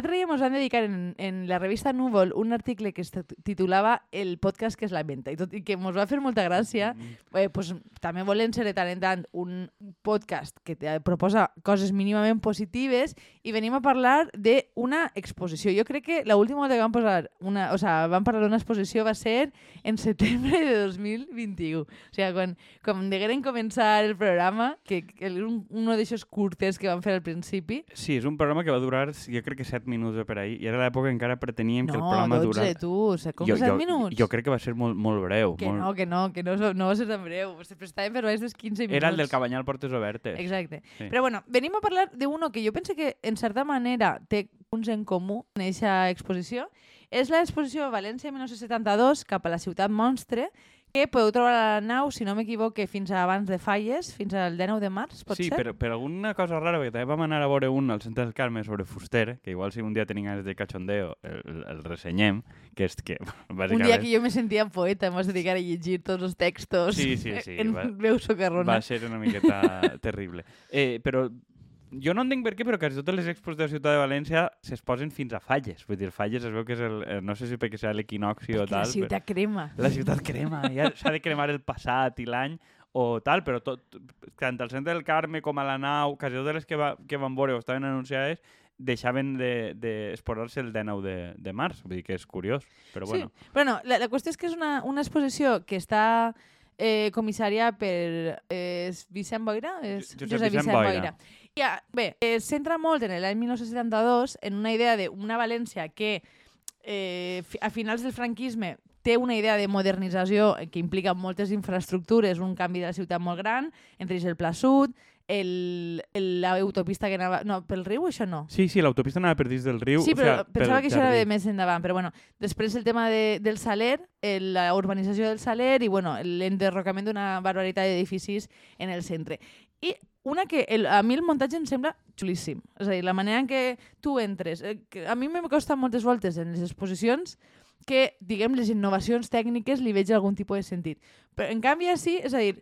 L'altre dia ens van dedicar en, en la revista Núvol un article que es titulava El podcast que es lamenta i, tot, i que ens va fer molta gràcia. Eh, pues, també volen ser de tant en tant un podcast que te proposa coses mínimament positives i venim a parlar d'una exposició. Jo crec que l'última volta que vam, posar una, o sea, vam parlar d'una exposició va ser en setembre de 2021. O sigui, quan, quan degueren començar el programa, que, que és un, un d'aixòs curtes que vam fer al principi. Sí, és un programa que va durar, jo crec que 7 minuts per ahir, i era l'època que encara preteníem no, que el programa 12, durara... tu, com jo, 7 jo, minuts? Jo crec que va ser molt, molt breu. Que molt... no, que no, que no, no va ser tan breu. Se prestaven per més dels 15 minuts. Era el del Cabanyal Portes Obertes. Exacte. Sí. Però bueno, venim a parlar d'uno que jo penso que en certa manera té punts en comú en aquesta exposició. És l'exposició València 1972 cap a la ciutat monstre, que podeu trobar a la nau, si no m'equivoque, fins a abans de Falles, fins al 19 de març, pot sí, ser? per, per alguna cosa rara, perquè també vam anar a veure un al Centre del Carme sobre Fuster, que igual si un dia tenim ganes de cachondeo el, el, ressenyem, que és que, bàsicament... Un dia que jo me sentia poeta, em vas dedicar a llegir tots els textos Sí, sí, sí, en va- veu socarrona. Va ser una miqueta terrible. Eh, però jo no entenc per què, però quasi totes les expos de la ciutat de València es posen fins a Falles. Vull dir, Falles es veu que és el... eh, No sé si perquè serà l'equinoxi o tal. la ciutat crema. Però... La ciutat crema. Ja s'ha de cremar el passat i l'any o tal, però tot, tant al centre del Carme com a la nau, quasi totes les que, va, que van veure o estaven anunciades, deixaven d'exposar-se de, el 19 de, de març. Vull dir que és curiós, però bueno. Sí. Bueno, la, la qüestió és que és una, una exposició que està eh, comissària per eh, Vicent Boira? És Josep Vicent Boira. Ja, bé, es centra molt en l'any 1972 en una idea d'una València que eh, a finals del franquisme té una idea de modernització que implica moltes infraestructures, un canvi de la ciutat molt gran, entre ells el Pla Sud, l'autopista que anava... No, pel riu això no. Sí, sí, l'autopista anava per dins del riu. Sí, però o sigui, pensava que això era jardí. de més endavant. Però bueno, després el tema de, del Saler, el, la urbanització del Saler i bueno, l'enderrocament d'una barbaritat d'edificis en el centre. I una que el, a mi el muntatge em sembla xulíssim. És a dir, la manera en què tu entres. Eh, que a mi me costa moltes voltes en les exposicions que, diguem, les innovacions tècniques li veig algun tipus de sentit. Però, en canvi, així, és a dir,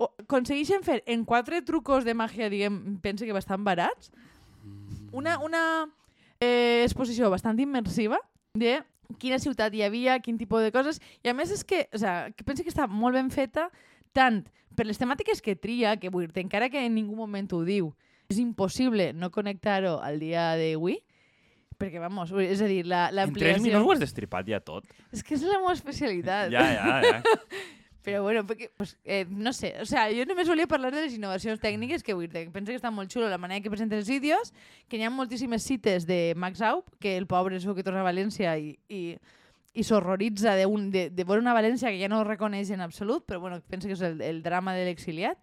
aconsegueixen fer en quatre trucos de màgia, diguem, pense que bastant barats, una, una eh, exposició bastant immersiva de quina ciutat hi havia, quin tipus de coses, i a més és que, o sea, que penso que està molt ben feta, tant per les temàtiques que tria, que vull dir encara que en ningú moment ho diu, és impossible no connectar-ho al dia d'avui, perquè, vamos, és a dir, la- En tres minuts ho has destripat ja tot. És que és la meva especialitat. Ja, ja, ja. Però bueno, perquè, pues, eh, no sé, o sea, jo només volia parlar de les innovacions tècniques que vull dir, que penso que està molt xulo la manera que presenten els vídeos, que hi ha moltíssimes cites de Max Aup, que el pobre és el que torna a València i, i, i s'horroritza de, un, de, de veure una València que ja no reconeix en absolut, però bueno, penso que és el, el drama de l'exiliat.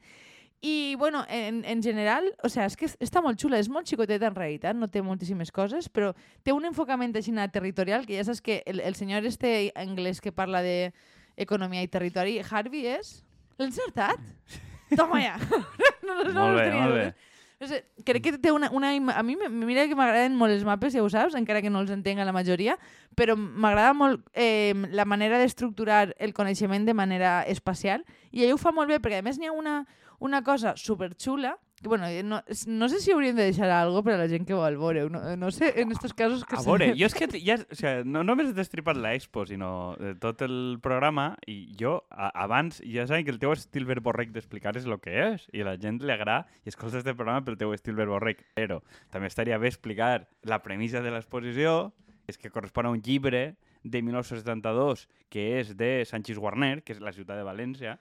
I, bueno, en, en general, o sea, és que està molt xula, és molt xicoteta en realitat, no té moltíssimes coses, però té un enfocament així territorial, que ja saps que el, el senyor este anglès que parla de economia i territori, Harvey és... L'he encertat? Toma ja! no, no, no Molt bé, molt dubtes. No sé, crec que té una, una... A mi mira que m'agraden molt els mapes, ja ho saps, encara que no els entenc a la majoria, però m'agrada molt eh, la manera d'estructurar el coneixement de manera espacial i ell ho fa molt bé, perquè a més n'hi ha una, una cosa superxula bueno, eh, no, no sé si hauríem de deixar algo per a la gent que vol veure no, no sé, en estos casos que A se- veure, jo és que ja, o sigui, no només he destripat l'expo, sinó eh, tot el programa, i jo, a, abans, ja saben que el teu estil verborrec d'explicar és el que és, i la gent li agrada, i escolta este programa pel teu estil verborrec, però també estaria bé explicar la premissa de l'exposició, és que correspon a un llibre de 1972, que és de Sánchez Guarner, que és la ciutat de València,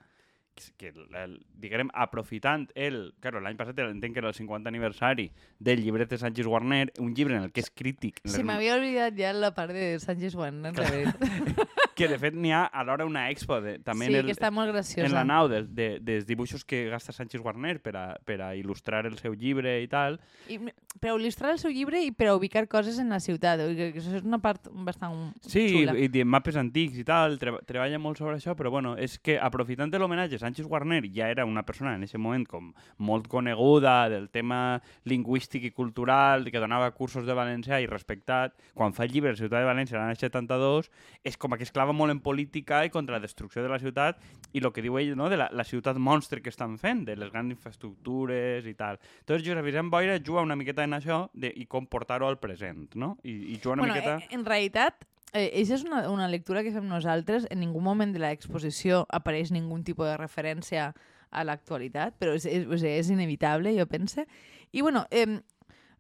que, el, diguem, aprofitant el... Claro, l'any passat entenc que era el 50 aniversari del llibret de Sánchez Guarner, un llibre en el que és crític. Se les- m'havia oblidat ja la part de Sánchez realitat. que de fet n'hi ha alhora una expo de, també sí, en, el, que està molt graciosa. en la nau de, de, dels dibuixos que gasta Sánchez Guarner per a, per a il·lustrar el seu llibre i tal. I, per a il·lustrar el seu llibre i per a ubicar coses en la ciutat. Que això és una part bastant Sí, xula. i, i de mapes antics i tal, treba, treballa molt sobre això, però bueno, és que aprofitant l'homenatge, Sánchez Guarner ja era una persona en aquest moment com molt coneguda del tema lingüístic i cultural, que donava cursos de valencià i respectat. Quan fa el llibre Ciutat de València l'any 72, és com que és clar anava molt en política i contra la destrucció de la ciutat i el que diu ell, no?, de la, la ciutat monstre que estan fent, de les grans infraestructures i tal. Entonces, Josep Vicent Boira juga una miqueta en això de, i com portar-ho al present, no? I, i juga una bueno, miqueta... eh, en realitat, eh, és una, una lectura que fem nosaltres. En ningú moment de l'exposició apareix ningun tipus de referència a l'actualitat, però és, és, o sigui, és inevitable, jo pense. I, bueno, eh,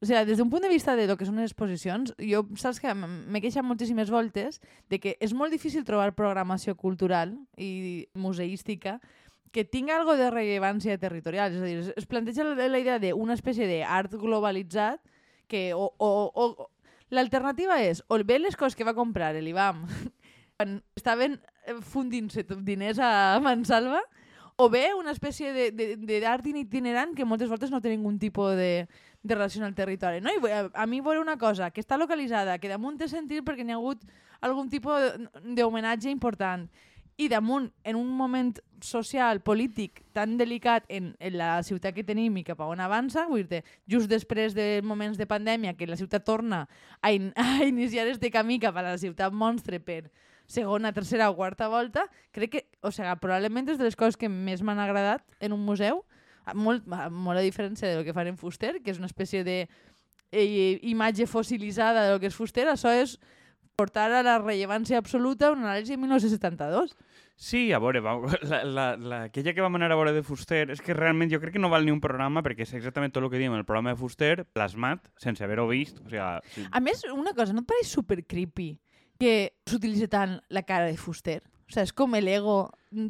o sigui, des d'un punt de vista de lo que són les exposicions, jo, saps que m'he queixat moltíssimes voltes de que és molt difícil trobar programació cultural i museística que tinga algo de rellevància territorial. És a dir, es- planteja la, la idea d'una espècie d'art globalitzat que o, o, o, l'alternativa és o bé les coses que va comprar l'Ibam quan estaven eh, fundint-se diners a Mansalva o bé una espècie d'art itinerant que moltes voltes no té ningun tipus de, de relació al territori. No? I a, a mi veure una cosa que està localitzada, que damunt té sentit perquè n'hi ha hagut algun tipus d'homenatge important i damunt, en un moment social, polític tan delicat en, en la ciutat que tenim i cap a on avança, vull dir just després de moments de pandèmia que la ciutat torna a, in a iniciar este camí cap a la ciutat monstre per segona, tercera o quarta volta, crec que, o sigui, probablement és de les coses que més m'han agradat en un museu, molt, molt a diferència del que fan en Fuster, que és una espècie de eh, imatge fossilitzada del que és Fuster, això és portar a la rellevància absoluta una anàlisi de 1972. Sí, a veure, va, la, la, la, aquella que vam anar a veure de Fuster, és que realment jo crec que no val ni un programa perquè és exactament tot el que diem el programa de Fuster plasmat sense haver-ho vist. O sigui, sí. A més, una cosa, no et pareix super creepy que s'utilitzi tant la cara de Fuster? O sigui, és com l'ego,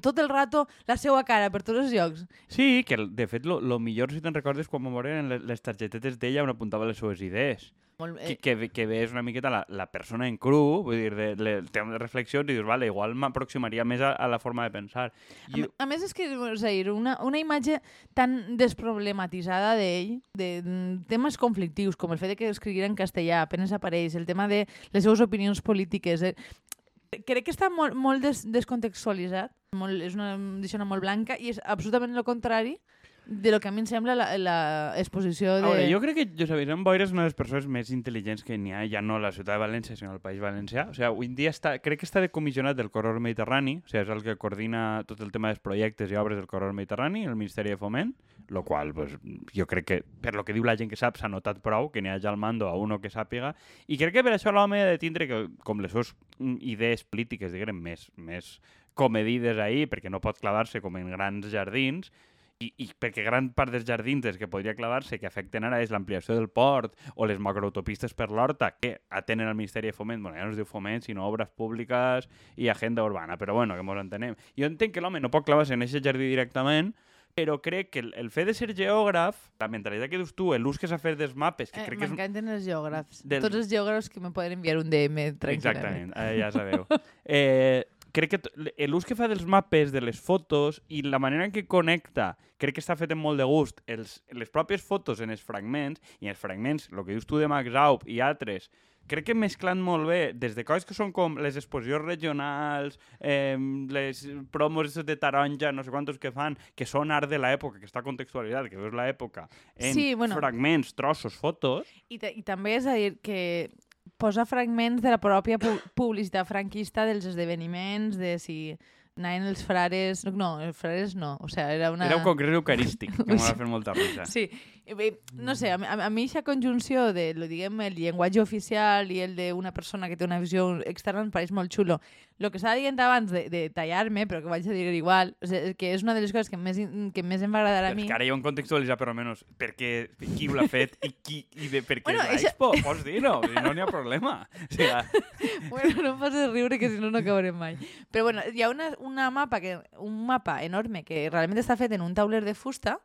tot el rato la seva cara per tots els llocs. sí, que de fet, lo, lo millor, si te'n recordes, quan vam veure en les, les targetetes d'ella on apuntava les seves idees. Molt, Que, eh, que, ve- que ves una miqueta la, la persona en cru, vull dir, de, de, té unes reflexions i dius, vale, igual m'aproximaria més a, a la forma de pensar. a, I, me- a més, és que és a dir, una, una imatge tan desproblematitzada d'ell, de mm, temes conflictius, com el fet de que escriguera en castellà, apenas apareix, el tema de les seves opinions polítiques... Eh, crec que està molt, molt des, descontextualitzat, molt, és una dicciona molt blanca i és absolutament el contrari de lo que a mi em sembla la, la exposició de... A veure, jo crec que Josep Vicent Boira és una de les persones més intel·ligents que n'hi ha, ja no a la ciutat de València, sinó al País Valencià. O sigui, avui en dia està, crec que està de comissionat del Corredor Mediterrani, o sigui, és el que coordina tot el tema dels projectes i obres del Corredor Mediterrani, el Ministeri de Foment, lo qual, pues, jo crec que, per lo que diu la gent que sap, s'ha notat prou, que n'hi hagi al mando a uno que sàpiga, i crec que per això l'home ha de tindre que, com les seves idees polítiques, diguem, més, més comedides ahir, perquè no pot clavar-se com en grans jardins, i, i perquè gran part dels jardins dels que podria clavar-se que afecten ara és l'ampliació del port o les macroautopistes per l'Horta que atenen al Ministeri de Foment, bueno, ja no es diu Foment, sinó Obres Públiques i Agenda Urbana, però bueno, que mos entenem. Jo entenc que l'home no pot clavar-se en aquest jardí directament, però crec que el, el fet de ser geògraf, la mentalitat que dius tu, l'ús que s'ha fet dels mapes, que Eh, crec que. M'encanten els geògrafs. Del- Tots els geògrafs que me poden enviar un DM tranquil·lament. Exactament, eh, ja sabeu. eh, crec que l'ús que fa dels mapes, de les fotos i la manera en què connecta, crec que està fet amb molt de gust. Els, les pròpies fotos en els fragments, i en els fragments, el que dius tu de Max Aup i altres, crec que mesclant molt bé, des de coses que són com les exposicions regionals, eh, les promos de taronja, no sé quantos que fan, que són art de l'època, que està contextualitzat, que veus l'època, en Sí, bueno. fragments, trossos, fotos, I, I també és a dir que posa fragments de la pròpia pu publicitat franquista dels esdeveniments, de si anaven els frares... No, els frares no, o sigui, era una... era un congrés eucarístic, que m'ha fet molta risa. Sí, no sé, a, a mi aquesta conjunció de, lo diguem, el llenguatge oficial i el d'una persona que té una visió externa em pareix molt xulo. El que estava dient abans de, de tallar-me, però que vaig a dir igual, o sigui, que és una de les coses que més, que més em va agradar a mi. és que ara ja ho hem contextualitzat, però almenys per què, qui ho l'ha fet i, qui, i de per què Bueno, és eixa- l'Expo. Pots dir-ho, no n'hi ha problema. O sigui, Bueno, no em facis riure, que si no, no acabarem mai. Però bueno, hi ha una, una mapa que, un mapa enorme que realment està fet en un tauler de fusta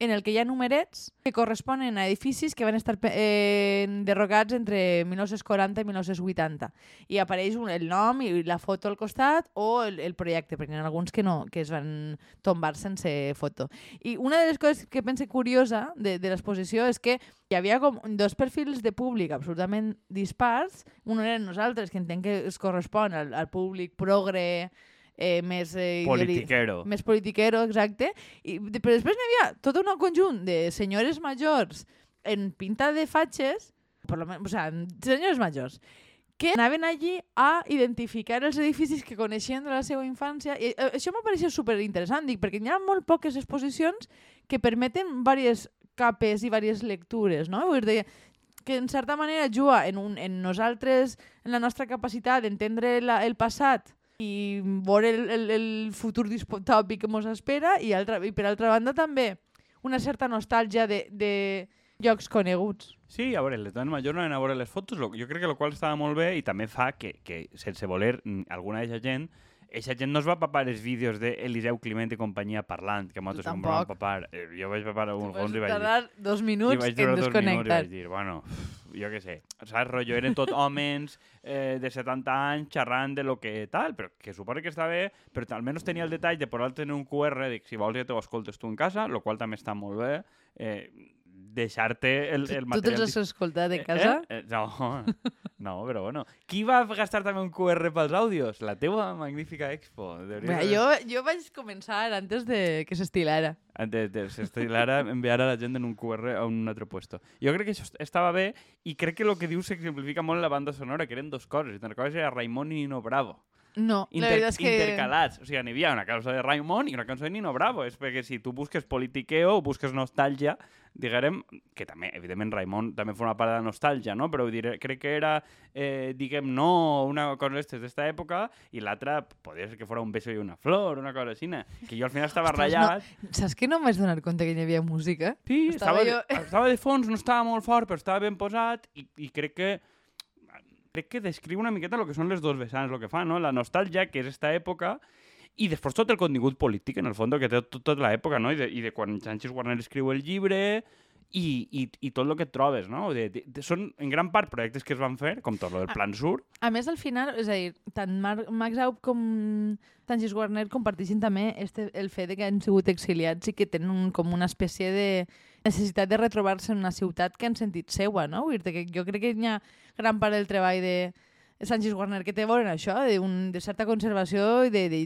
en el que hi ha numerets que corresponen a edificis que van estar eh, derrocats entre 1940 i 1980. I apareix un, el nom i la foto al costat o el, el projecte, perquè n'hi ha alguns que no, que es van tombar sense foto. I una de les coses que pense curiosa de, de l'exposició és que hi havia com dos perfils de públic absolutament dispars. Un eren nosaltres, que entenc que es correspon al, al públic progre, eh, més... Eh, politiquero. més politiquero, exacte. I, però després n'hi havia tot un conjunt de senyores majors en pinta de fatxes, per lo men- o sea, senyores majors, que anaven allí a identificar els edificis que coneixien de la seva infància. I eh, això m'ha paregut superinteressant, dic, perquè hi ha molt poques exposicions que permeten diverses capes i diverses lectures, no? Vull dir, que en certa manera juga en, un, en nosaltres, en la nostra capacitat d'entendre el passat i veure el, el, el futur distòpic que ens espera i, altra, i per altra banda també una certa nostàlgia de, de llocs coneguts. Sí, a veure, les dones majors no anaven a veure les fotos, jo crec que el qual estava molt bé i també fa que, que sense voler, mm, alguna d'aquesta gent, eixa gent no es va papar els vídeos d'Eliseu Climent i companyia parlant, que nosaltres com vam papar. Eh, jo vaig papar un Vas fons i vaig dir... tardar dos I minuts vaig en minuts i desconnectar. vaig dir, bueno, jo què sé, saps, rotllo, eren tot homes eh, de 70 anys xerrant de lo que tal, però que suposo que està bé, però almenys tenia el detall de posar-te en un QR, dic, si vols ja t'ho escoltes tu en casa, lo qual també està molt bé, eh, deixar-te el, el Tu material... te'ls has escoltat de casa? Eh? Eh, no, no, però bueno. Qui va gastar també un QR pels àudios? La teua magnífica expo. Mira, Deberies- jo, jo vaig començar antes de que s'estilara. de, de s'estilara enviar a la gent en un QR a un altre puesto. Jo crec que això est- estava bé i crec que el que diu s'exemplifica molt la banda sonora, que eren dos coses. I te'n recordes? Era Raimon i Nino Bravo. No, la veritat és que... Intercalats. O sigui, n'hi havia una cançó de Raimon i una cançó de Nino Bravo. És perquè si tu busques politiqueo o busques nostàlgia, diguem, que també, evidentment, Raimon també fa una part de la nostàlgia, no? Però dir, crec que era, eh, diguem, no una cosa d'estes d'esta època i l'altra podria ser que fos un beso i una flor, una cosa així, que jo al final estava Ostres, ratllat. Saps que no em vaig donar compte que hi havia música? Sí, Estava estava, jo- estava de fons, no estava molt fort, però estava ben posat i, i crec que crec que descriu una miqueta el que són les dos vessants, el que fa, no? La nostàlgia, que és esta època, i després tot el contingut polític, en el fons, que té tot, tota l'època, no? I de, I de quan Sánchez Warner escriu el llibre i, i, i tot el que et trobes, no? De, de, de, són en gran part projectes que es van fer, com tot el del Plan Sur, A més, al final, és a dir, tant Mar Max Aup com Tangis Warner comparteixen també este, el fet de que han sigut exiliats i que tenen un, com una espècie de necessitat de retrobar-se en una ciutat que han sentit seua, no? Vull dir que jo crec que hi ha gran part del treball de Sánchez Warner que té a això, de, un, de certa conservació i de, de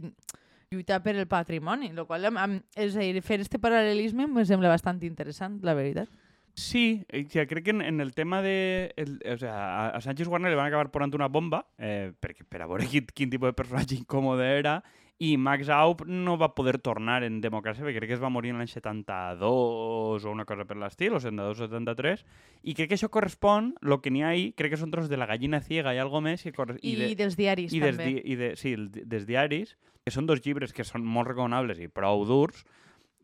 lluitar per el patrimoni, el qual, am, am, és a dir, fer este paral·lelisme em sembla bastant interessant, la veritat. Sí, eh, que crec que en, en el tema de... El, o sea, a, a Sánchez Warner li van acabar posant una bomba eh, perquè, per a veure quin, quin tipus de personatge incòmode era i Max Aup no va poder tornar en democràcia perquè crec que es va morir en l'any 72 o una cosa per l'estil, o 72 o 73 i crec que això correspon, el que n'hi ha ahí, crec que són tros de la gallina ciega i algo més que corre- I, de, I dels diaris, i des, també. di, i de, sí, dels diaris, que són dos llibres que són molt recomanables i prou durs,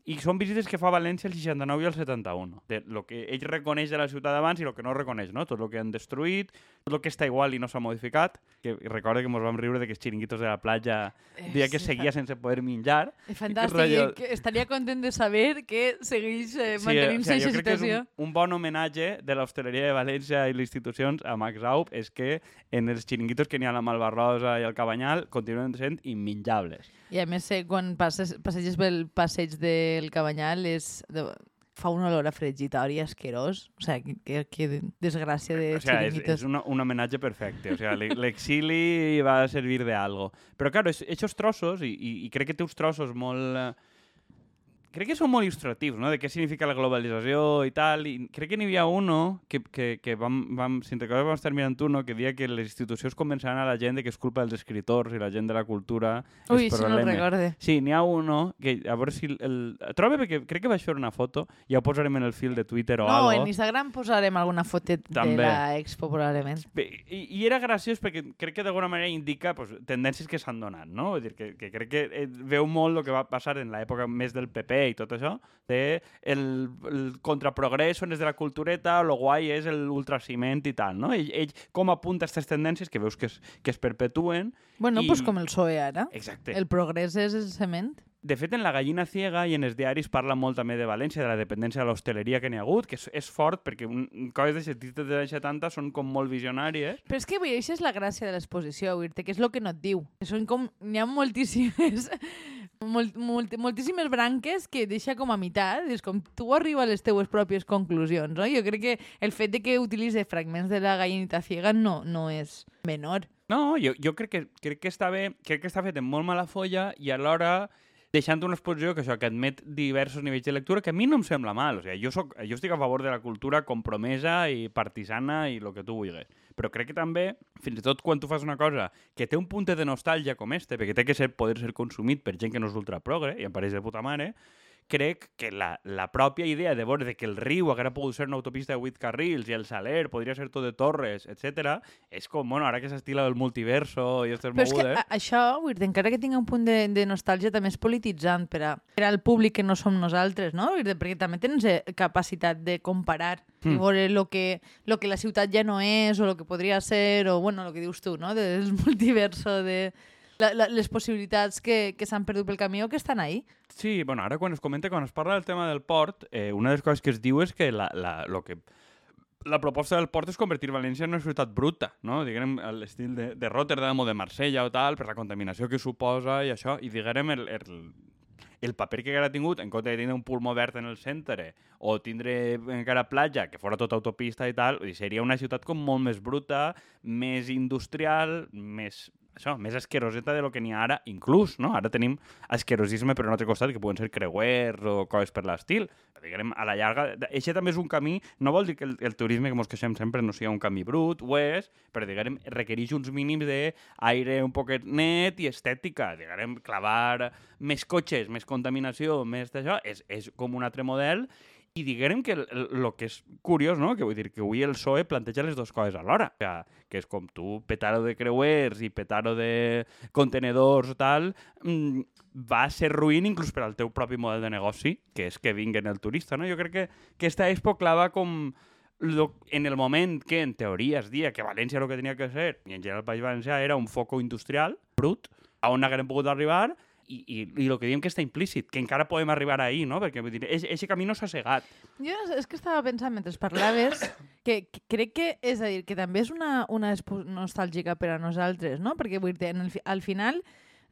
i són visites que fa València el 69 i el 71. De lo que ell reconeix de la ciutat d'abans i el que no reconeix, no? Tot el que han destruït, tot el que està igual i no s'ha modificat. Que recorda que ens vam riure de que els xiringuitos de la platja Eh, dia que sí, seguia sense poder menjar. És fantàstic, i que estaria content de saber que segueix eh, Sí, mantenint-se o sigui, crec que és situació. un, un bon homenatge de l'hostaleria de València i les institucions a Max Aup és que en els xiringuitos que n'hi ha a la Malvarrosa i al Cabanyal continuen sent immenjables. I a més, eh, quan passes, passeges pel passeig del Cabanyal és... De, fa un olor a fregitori asquerós. O sigui, que, que, que desgràcia de O sea, és, xiringuitos. és una, un homenatge perfecte. O sea, le- l'exili va a servir de algo. Però, claro, es- esos trossos, i, i, i crec que té uns trossos molt... eh, Crec que són molt il·lustratius, no?, de què significa la globalització i tal, i crec que n'hi havia uno que, que, que vam, vam, si te'n recordes, vam estar mirant uno que dia que les institucions convençaran a la gent que és culpa dels escriptors i la gent de la cultura Ui, si no el problemes. recorde. Sí, n'hi ha uno que, a veure si... El, el... Trobo perquè crec que vaig fer una foto, ja ho posarem en el fil de Twitter o No, algo. en Instagram posarem alguna fotet També. de la expo, probablement. I, I era graciós perquè crec que d'alguna manera indica pues, tendències que s'han donat, no? Vull dir que, que crec que eh, veu molt el que va passar en l'època més del PP i tot això, de el, el contraprogreso des de la cultureta, lo guai és l'ultraciment i tal, no? Ell, ell com apunta aquestes tendències que veus que es, que es perpetuen. Bueno, I- pues com el PSOE ara. Exacte. El progrés és el cement. De fet, en La gallina ciega i en els diaris parla molt també de València, de la dependència de l'hostaleria que n'hi ha hagut, que és, és fort perquè un, coses de sentit de 70 són com molt visionàries. Però és que vull dir, això és la gràcia de l'exposició, que és el que no et diu. Són com... N'hi ha moltíssimes... Molt, molt, moltíssimes branques que deixa com a meitat, és com tu arriba a les teues pròpies conclusions, no? Jo crec que el fet de que utilitzi fragments de la gallinita ciega no, no és menor. No, jo, jo crec, que, crec que està bé, crec que està fet en molt mala folla i alhora deixant una exposició que, això, que admet diversos nivells de lectura, que a mi no em sembla mal. O sigui, jo, soc, jo estic a favor de la cultura compromesa i partisana i el que tu vulguis. Però crec que també, fins i tot quan tu fas una cosa que té un punt de nostàlgia com este, perquè té que ser, poder ser consumit per gent que no és ultraprogre, i em pareix de puta mare, crec que la, la pròpia idea de veure que el riu haguera pogut ser una autopista de 8 carrils i el Saler podria ser tot de torres, etc és com, bueno, ara que s'estila el multiverso i aquestes Però és que mogudes... això, vull dir, encara que tingui un punt de, de nostàlgia, també és polititzant per, a, per al públic que no som nosaltres, no? Dir, perquè també tens eh, capacitat de comparar mm. i veure lo que, lo que la ciutat ja no és o el que podria ser, o, bueno, el que dius tu, no? Del multiverso, de la, la, les possibilitats que, que s'han perdut pel camí o que estan ahí. Sí, bueno, ara quan es comenta, quan es parla del tema del port, eh, una de les coses que es diu és que la, la, lo que la proposta del port és convertir València en una ciutat bruta, no? diguem, a l'estil de, de Rotterdam o de Marsella o tal, per la contaminació que suposa i això, i diguem, el, el, el paper que haguera tingut en compte de tindre un pulmó verd en el centre o tindre encara platja, que fora tota autopista i tal, seria una ciutat com molt més bruta, més industrial, més això, més asqueroseta de lo que n'hi ha ara, inclús, no? Ara tenim asquerosisme per un altre costat, que poden ser creuers o coses per l'estil. Diguem, a la llarga, això també és un camí, no vol dir que el, el turisme que ens queixem sempre no sigui un camí brut, ho és, però diguem, requereix uns mínims d'aire un poquet net i estètica. Diguem, clavar més cotxes, més contaminació, més d'això, és, és com un altre model i diguem que el, que és curiós, no? que vull dir que avui el PSOE planteja les dues coses alhora, sigui, que és com tu petar-ho de creuers i petar-ho de contenedors o tal, mmm, va ser ruïn inclús per al teu propi model de negoci, que és que vinguen el turista. No? Jo crec que aquesta expo clava com lo, en el moment que en teoria es dia que València el que tenia que ser, i en general el País Valencià era un foco industrial brut, a on haguem pogut arribar, i, i, i el que diem que està implícit, que encara podem arribar ahir, no? Perquè vull dir, aquest camí no s'ha segat. Jo és que estava pensant mentre parlaves que, que crec que, és a dir, que també és una, una nostàlgica per a nosaltres, no? Perquè vull dir, el, al final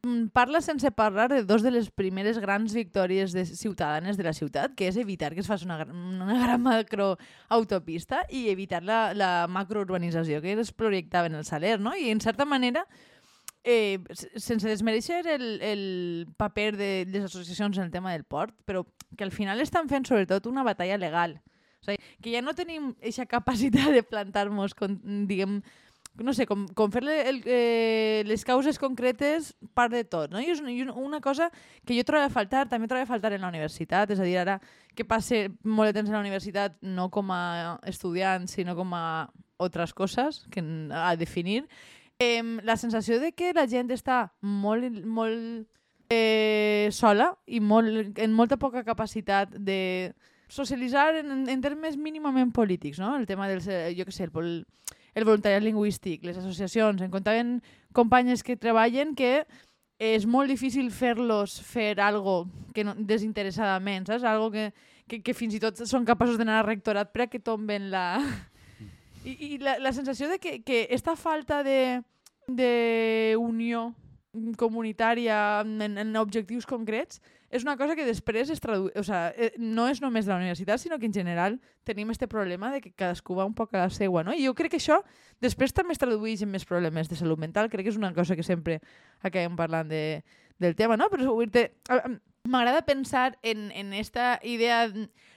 mm, parla sense parlar de dos de les primeres grans victòries de ciutadanes de la ciutat, que és evitar que es faci una, una gran macroautopista i evitar la, la macrourbanització que es projectava en el Saler, no? I en certa manera eh, sense desmereixer el, el paper de les associacions en el tema del port, però que al final estan fent sobretot una batalla legal. O sigui, que ja no tenim aquesta capacitat de plantar-nos, diguem, no sé, com, com fer el, eh, les causes concretes part de tot. No? I és una, una cosa que jo trobo a faltar, també trobo a faltar en la universitat, és a dir, ara que passe molt de temps en la universitat no com a estudiant, sinó com a altres coses que a definir, eh, la sensació de que la gent està molt, molt eh, sola i molt, en molta poca capacitat de socialitzar en, en termes mínimament polítics, no? El tema del, jo què sé, el, el voluntariat lingüístic, les associacions, en comptaven companyes que treballen que és molt difícil fer-los fer algo que no, desinteressadament, saps? Algo que, que, que fins i tot són capaços d'anar al rectorat per a que tomben la, i, i la, la sensació de que, que esta falta de, de unió comunitària en, en objectius concrets és una cosa que després es tradueix, o sea, no és només la universitat, sinó que en general tenim este problema de que cadascú va un poc a la seua, no? I jo crec que això després també es tradueix en més problemes de salut mental, crec que és una cosa que sempre acabem parlant de, del tema, no? Però m'agrada pensar en, en esta idea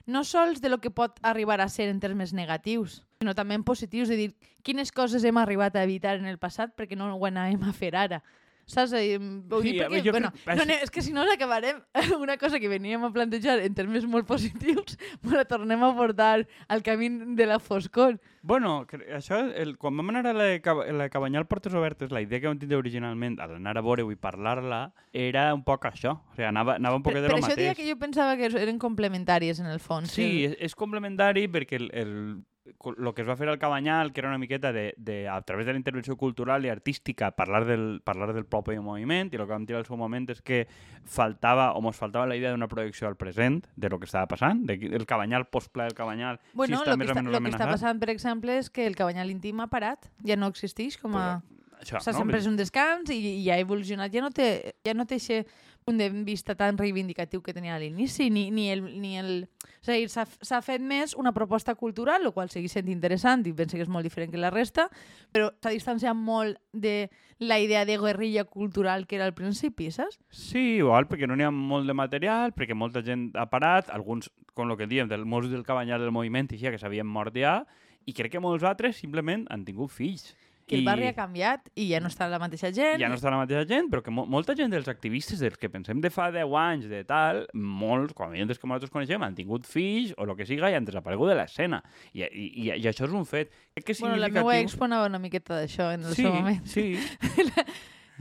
no sols de lo que pot arribar a ser en termes negatius, sinó també en positius, de dir quines coses hem arribat a evitar en el passat perquè no ho anàvem a fer ara. Saps? Ho dic sí, perquè, jo bueno, crec... no, és que si no acabarem una cosa que veníem a plantejar en termes molt positius, me la tornem a portar al camí de la foscor. Bueno, això, el, quan vam anar a la, la Cabanyal Portes Obertes, la idea que vam tindre originalment, al anar a veure-ho i parlar-la, era un poc això. O sigui, anava, anava un poc de lo mateix. Per això que jo pensava que eren complementàries, en el fons. Sí, sí. És, és complementari perquè el, el, el que es va fer al Cabanyal, que era una miqueta de, de a través de la intervenció cultural i artística, parlar del, parlar del propi moviment, i el que vam dir al seu moment és que faltava, o mos faltava la idea d'una projecció al present de lo que estava passant, de, del Cabanyal, postpla del Cabanyal, bueno, si està més o menys Lo que està passant, per exemple, és que el Cabanyal íntim ha parat, ja no existeix com a... Però, això, S'ha no? sempre és un descans i, i ha evolucionat. Ja no té, ja no té punt de vista tan reivindicatiu que tenia a l'inici, ni, ni el... Ni el és a dir, s'ha fet més una proposta cultural, el qual segueix sent interessant i penso que és molt diferent que la resta, però s'ha distanciat molt de la idea de guerrilla cultural que era al principi, saps? Sí, igual perquè no n'hi ha molt de material, perquè molta gent ha parat, alguns, com el que diem, del, molts del cabanyal del moviment i així, que s'havien mort ja, i crec que molts altres simplement han tingut fills. Que el barri ha canviat i ja no està la mateixa gent. ja no està la mateixa gent, però que mo molta gent dels activistes, dels que pensem de fa 10 anys, de tal, molts, com a que nosaltres coneixem, han tingut fills o el que siga i han desaparegut de l'escena. I, i, i, I això és un fet. Crec que Bueno, la meva expo anava una miqueta d'això en el sí, seu moment. Sí,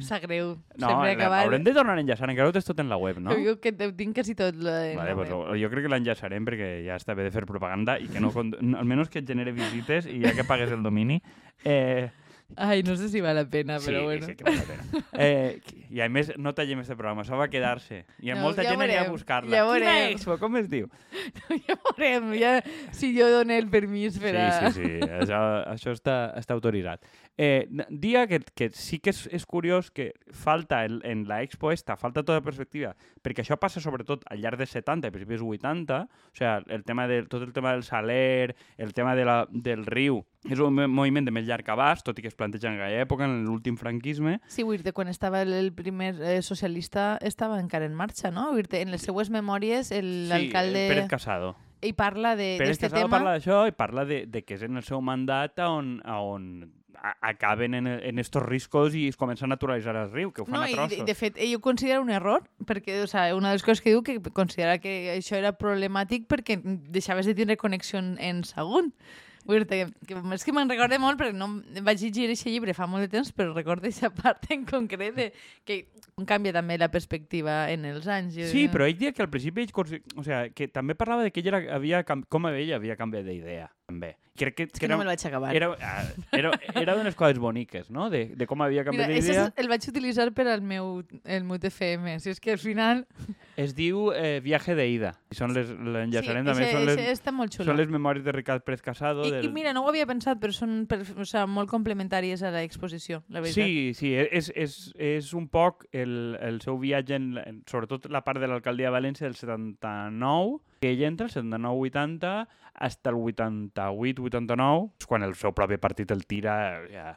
Sap greu. No, Sempre acabar... haurem de tornar a enllaçar, encara ho tens tot en la web, no? Jo que ho tinc quasi tot. La Vale, pues, jo crec que l'enllaçarem perquè ja està bé de fer propaganda i que no, almenys que et genere visites i ja que pagues el domini. Eh, Ai, no sé si val la pena, sí, però bueno. sí que val la pena. Eh, I a més, no tallem este programa, això va quedar-se. I No, molta ja gent anirà a buscar-la. ja Quina expo? Com es diu? ja veurem, ja, si jo dono el permís per a... Sí, sí, sí, això, això està, està autoritzat. Eh, dia que, que sí que és, és curiós que falta el, en la expo esta, falta tota perspectiva, perquè això passa sobretot al llarg dels 70 i principis 80, o sigui, el tema de, tot el tema del saler, el tema de la, del riu, és un mo- moviment de més llarg abast, tot i que es planteja en aquella època, en l'últim franquisme. Sí, vull dir quan estava el, primer eh, socialista estava encara en marxa, no? Vull dir en les seues memòries el- l'alcalde... Sí, Pérez Casado. ell parla de- Pérez Casado tema... parla d'això i parla de, de que és en el seu mandat on, on acaben en, en estos riscos i es comença a naturalitzar el riu, que ho fan No, a i trossos. de, de fet, ell ho considera un error, perquè o sea, una de les coses que diu que considera que això era problemàtic perquè deixaves de tindre connexió en, segon. Vull dir que, que és que me'n recorde molt perquè no vaig llegir aquest llibre fa molt de temps, però recordo aquesta part en concret de que canvia també la perspectiva en els anys. Sí, però ell dia que al principi ell, o sea, que també parlava de que ell era, havia, com ell havia canviat d'idea, també. Crec que, que no me'l vaig acabar. era, ah, era, era d'unes coses boniques, no? De, de com havia Mira, canviat ese d'idea. és, el vaig utilitzar per al meu, el meu TFM. Si és que al final... Es diu eh, Viaje de Ida. I són les, l'enllaçarem també, ese, són les, ese està molt xulo. són les memòries de Ricard Pérez Casado. I, del... I mira, no ho havia pensat, però són per, o sea, molt complementàries a l'exposició, la veritat. Sí, sí, és, és, és un poc el, el seu viatge, en, sobretot la part de l'alcaldia de València del 79, que ell entra, el 79-80, fins el 88-89, és quan el seu propi partit el tira ja,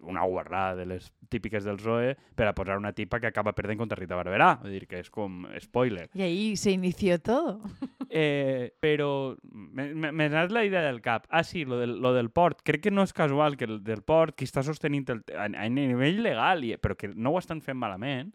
una guarrada de les típiques del PSOE per a posar una tipa que acaba perdent contra Rita Barberà. Vull dir que és com spoiler. Y ahí se inició todo. Eh, però m'ha anat la idea del cap. Ah, sí, lo del, lo del port. Crec que no és casual que el del port, qui està sostenint el, a, a nivell legal, i, però que no ho estan fent malament,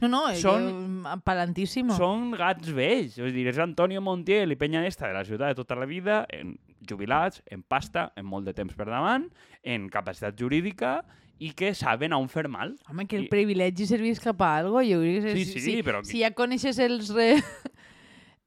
No, no, Son- yo, palantísimo. són gats vells. És dir, és Antonio Montiel i Peña Esta de la ciutat de tota la vida, en jubilats, en pasta, en molt de temps per davant, en capacitat jurídica i que saben a on fer mal. Home, que el I- privilegi servís cap a algo, jo crec que Sí, si, sí, si, però si ja coneixes els re...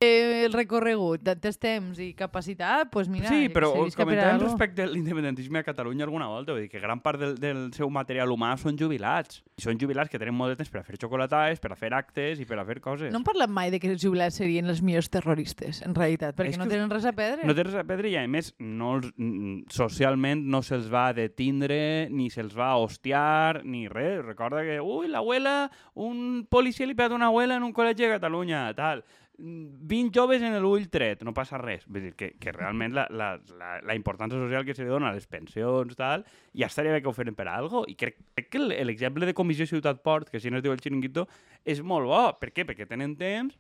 el recorregut de tens temps i capacitat, pues mira, sí, però que comentàvem respecte a l'independentisme a Catalunya alguna volta, vull dir que gran part del, del seu material humà són jubilats. I són jubilats que tenen molt de temps per a fer xocolatades, per a fer actes i per a fer coses. No hem parlat mai de que els jubilats serien els millors terroristes, en realitat, perquè És no tenen res a perdre. No té res a perdre i, a més, no els, mm, socialment no se'ls va detindre, ni se'ls va hostiar, ni res. Recorda que, ui, l'abuela, un policia li pega una abuela en un col·legi de Catalunya, tal. Mm, 20 joves en l'ull tret, no passa res. Vull dir que, que realment la, la, la, la importància social que se li dona a les pensions, tal, ja estaria bé que ho feren per a algo. I crec, crec que l'exemple de Comissió Ciutat Port, que si no es diu el xiringuito, és molt bo. Per què? Perquè tenen temps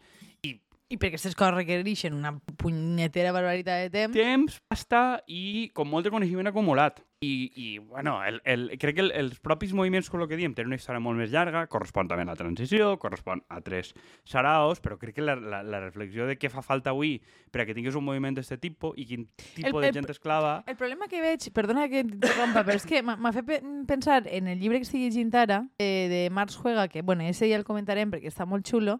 i perquè aquestes coses requereixen una punyetera barbaritat de temps. temps, pasta i com molt de coneixement acumulat. I, i bueno, el, el, crec que el, els propis moviments, com el que diem, tenen una història molt més llarga, correspon també a la transició, correspon a tres saraos, però crec que la, la, la reflexió de què fa falta avui per a que tinguis un moviment d'aquest tipus i quin tipus El- de el- gent esclava... El problema que veig, perdona que t'interrompa, però és que m'ha fet pe- pensar en el llibre que estic llegint ara, eh, de Marx Juega, que, bueno, ese ja el comentarem perquè està molt xulo,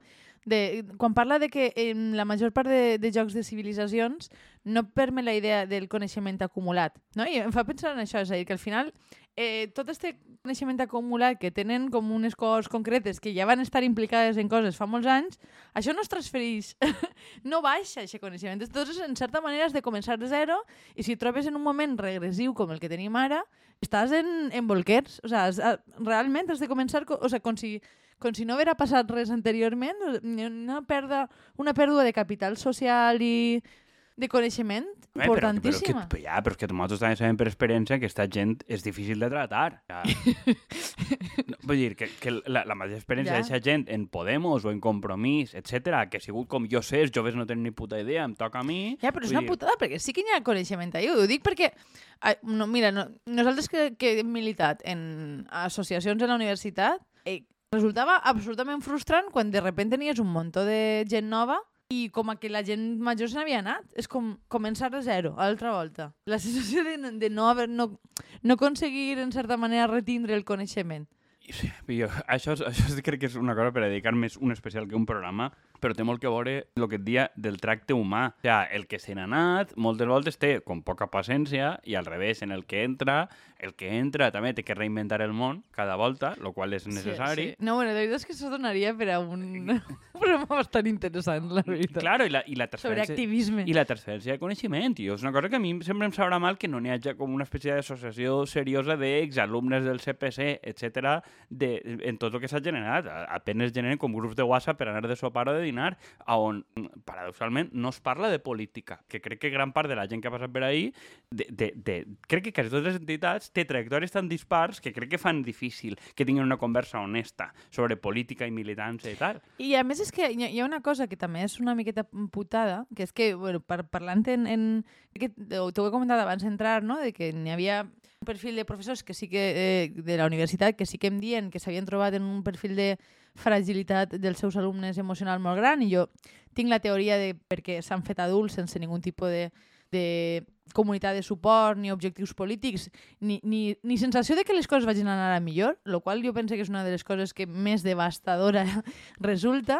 de, quan parla de que en la major part de, de jocs de civilitzacions no permet la idea del coneixement acumulat. No? I em fa pensar en això, és a dir, que al final eh, tot este coneixement acumulat que tenen com unes coses concretes que ja van estar implicades en coses fa molts anys, això no es transfereix, no baixa aquest coneixement. Entonces, en certa manera, has de començar de zero i si trobes en un moment regressiu com el que tenim ara, estàs en, en bolquers. O sea, has, realment has de començar co- o sea, com, si, com si no haguera passat res anteriorment, una pèrdua, una pèrdua de capital social i de coneixement Home, però, però, que, importantíssima. ja, però és que nosaltres també sabem per experiència que aquesta gent és difícil de tratar. Ja. no, vull dir, que, que la, la mateixa experiència Ja. d'aquesta gent en Podemos o en Compromís, etc que ha sigut com jo sé, els joves no tenen ni puta idea, em toca a mi... Ja, però és una dir, putada, perquè sí que hi ha coneixement allà. Ho dic perquè, no, mira, no, nosaltres que, que hem militat en associacions en la universitat, eh, resultava absolutament frustrant quan de repente tenies un muntó de gent nova i com a que la gent major se n'havia anat. És com començar de zero, a l'altra volta. La sensació de, de no, haver, no, no aconseguir, en certa manera, retindre el coneixement. Jo, això, és- això és- crec que és una cosa per a dedicar més un especial que un programa, però té molt que veure el que et dia del tracte humà. O sigui, el que se n'ha anat moltes voltes té com poca paciència i al revés, en el que entra, el que entra també té que reinventar el món cada volta, el qual és necessari. Sí, sí. No, bueno, la veritat és que això donaria per a un, programa bastant interessant, la veritat. Claro, i la, i la Sobre transferència... activisme. I la transferència de coneixement, tio. És una cosa que a mi sempre em sabrà mal que no n'hi hagi com una espècie d'associació seriosa d'exalumnes del CPC, etc de, en tot el que s'ha generat. Apenes generen com grups de WhatsApp per anar de sopar o de dinar, on, paradoxalment, no es parla de política, que crec que gran part de la gent que ha passat per ahí, de, de, de, crec que quasi totes les entitats té trajectòries tan dispars que crec que fan difícil que tinguin una conversa honesta sobre política i militància i tal. I a més és que hi ha, una cosa que també és una miqueta putada, que és que, bueno, par parlant en... en que t'ho he comentat abans d'entrar, no?, de que n'hi havia un perfil de professors que sí que, eh, de la universitat que sí que em dien que s'havien trobat en un perfil de fragilitat dels seus alumnes emocional molt gran i jo tinc la teoria de perquè s'han fet adults sense ningun tipus de, de comunitat de suport, ni objectius polítics, ni, ni, ni sensació de que les coses vagin anar a millor, el qual jo penso que és una de les coses que més devastadora resulta,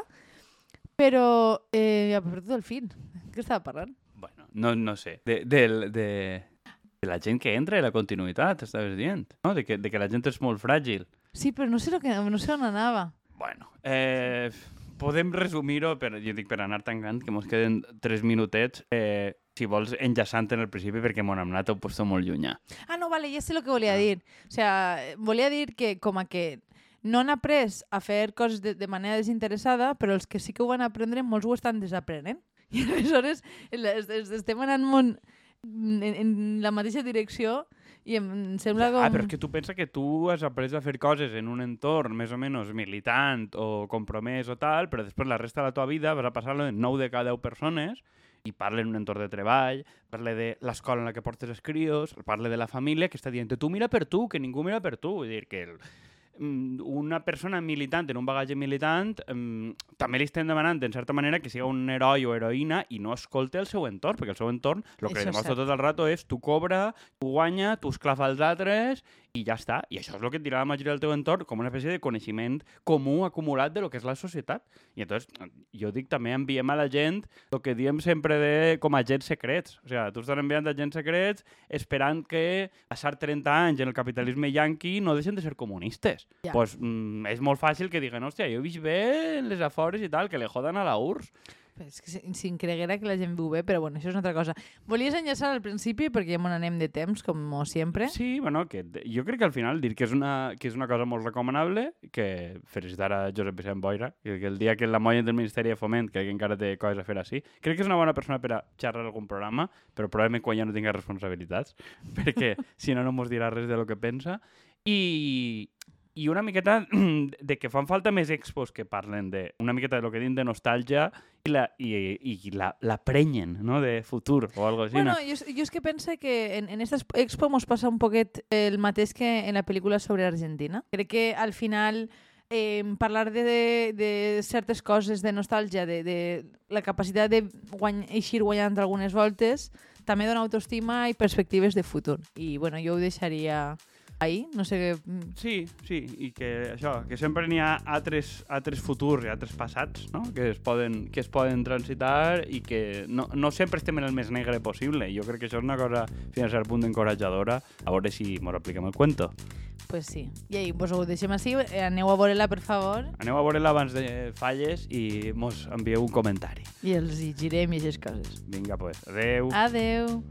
però eh, ja he perdut el fil. Què estava parlant? Bueno, no, no sé. De, del- de, de la gent que entra i la continuïtat, estaves dient. No? De, que, de que la gent és molt fràgil. Sí, però no sé, lo que, no sé on anava. Bueno, eh, podem resumir-ho, per, jo dic per anar tancant, que mos queden tres minutets, eh, si vols enllaçant en el principi, perquè mon hem anat a un puesto molt llunyà. Ah, no, vale, ja sé el que volia Ah. dir. O sea, volia dir que com a que no han après a fer coses de, de manera desinteressada, però els que sí que ho van aprendre, molts ho estan desaprenent. I aleshores estem anant molt en, en la mateixa direcció i em sembla com... Ah, però és que tu pensa que tu has après a fer coses en un entorn més o menys militant o compromès o tal, però després la resta de la teva vida vas a passar-lo en 9 de cada 10 persones i parla en un entorn de treball, parla de l'escola en la que portes els crios, parla de la família que està dient tu mira per tu, que ningú mira per tu. Vull dir que el, una persona militant en un bagatge militant mm, també li estem demanant, en certa manera, que siga un heroi o heroïna i no escolte el seu entorn, perquè el seu entorn el que demostra tot el rato és tu cobra, tu guanya, tu esclafa els altres i ja està. I això és el que et dirà la majoria del teu entorn com una espècie de coneixement comú acumulat de lo que és la societat. I entonces, jo dic també enviem a la gent el que diem sempre de com a agents secrets. O sigui, tu estàs enviant agents secrets esperant que passar 30 anys en el capitalisme yanqui no deixen de ser comunistes. Ja. pues, mm, és molt fàcil que diguen, hòstia, jo he vist bé en les afores i tal, que le jodan a la URSS. És que si, creguera que la gent viu bé, però bueno, això és una altra cosa. Volies enllaçar al principi perquè ja me n'anem de temps, com sempre. Sí, bueno, que jo crec que al final dir que és una, que és una cosa molt recomanable, que felicitar a Josep Vicent Boira, que el dia que la molla del Ministeri de Foment, crec que encara té coses a fer així, crec que és una bona persona per a xerrar algun programa, però probablement quan ja no tinga responsabilitats, perquè si no, no mos dirà res de lo que pensa. I, i una miqueta de que fan falta més expos que parlen de una miqueta de lo que diuen de nostàlgia i la, i, i la, la prenyen, no?, de futur o algo així. Bueno, jo, jo és que pense que en, en esta expo mos passa un poquet el mateix que en la pel·lícula sobre Argentina. Crec que al final eh, parlar de, de, de certes coses de nostàlgia, de, de la capacitat de guany, eixir guanyant algunes voltes, també dona autoestima i perspectives de futur. I bueno, jo ho deixaria ahir, no sé què... mm, Sí, sí, i que això, que sempre n'hi ha altres, altres futurs i altres passats, no?, que es poden, que es poden transitar i que no, no sempre estem en el més negre possible. Jo crec que això és una cosa, fins a cert punt, encoratjadora, a veure si mos apliquem el cuento. Pues sí. I ahí, vos ho deixem així, eh, aneu a veure-la, per favor, Aneu a veure-la abans de falles i mos envieu un comentari. i els hi girem i aquestes coses. Vinga, pues, adeu. Adeu.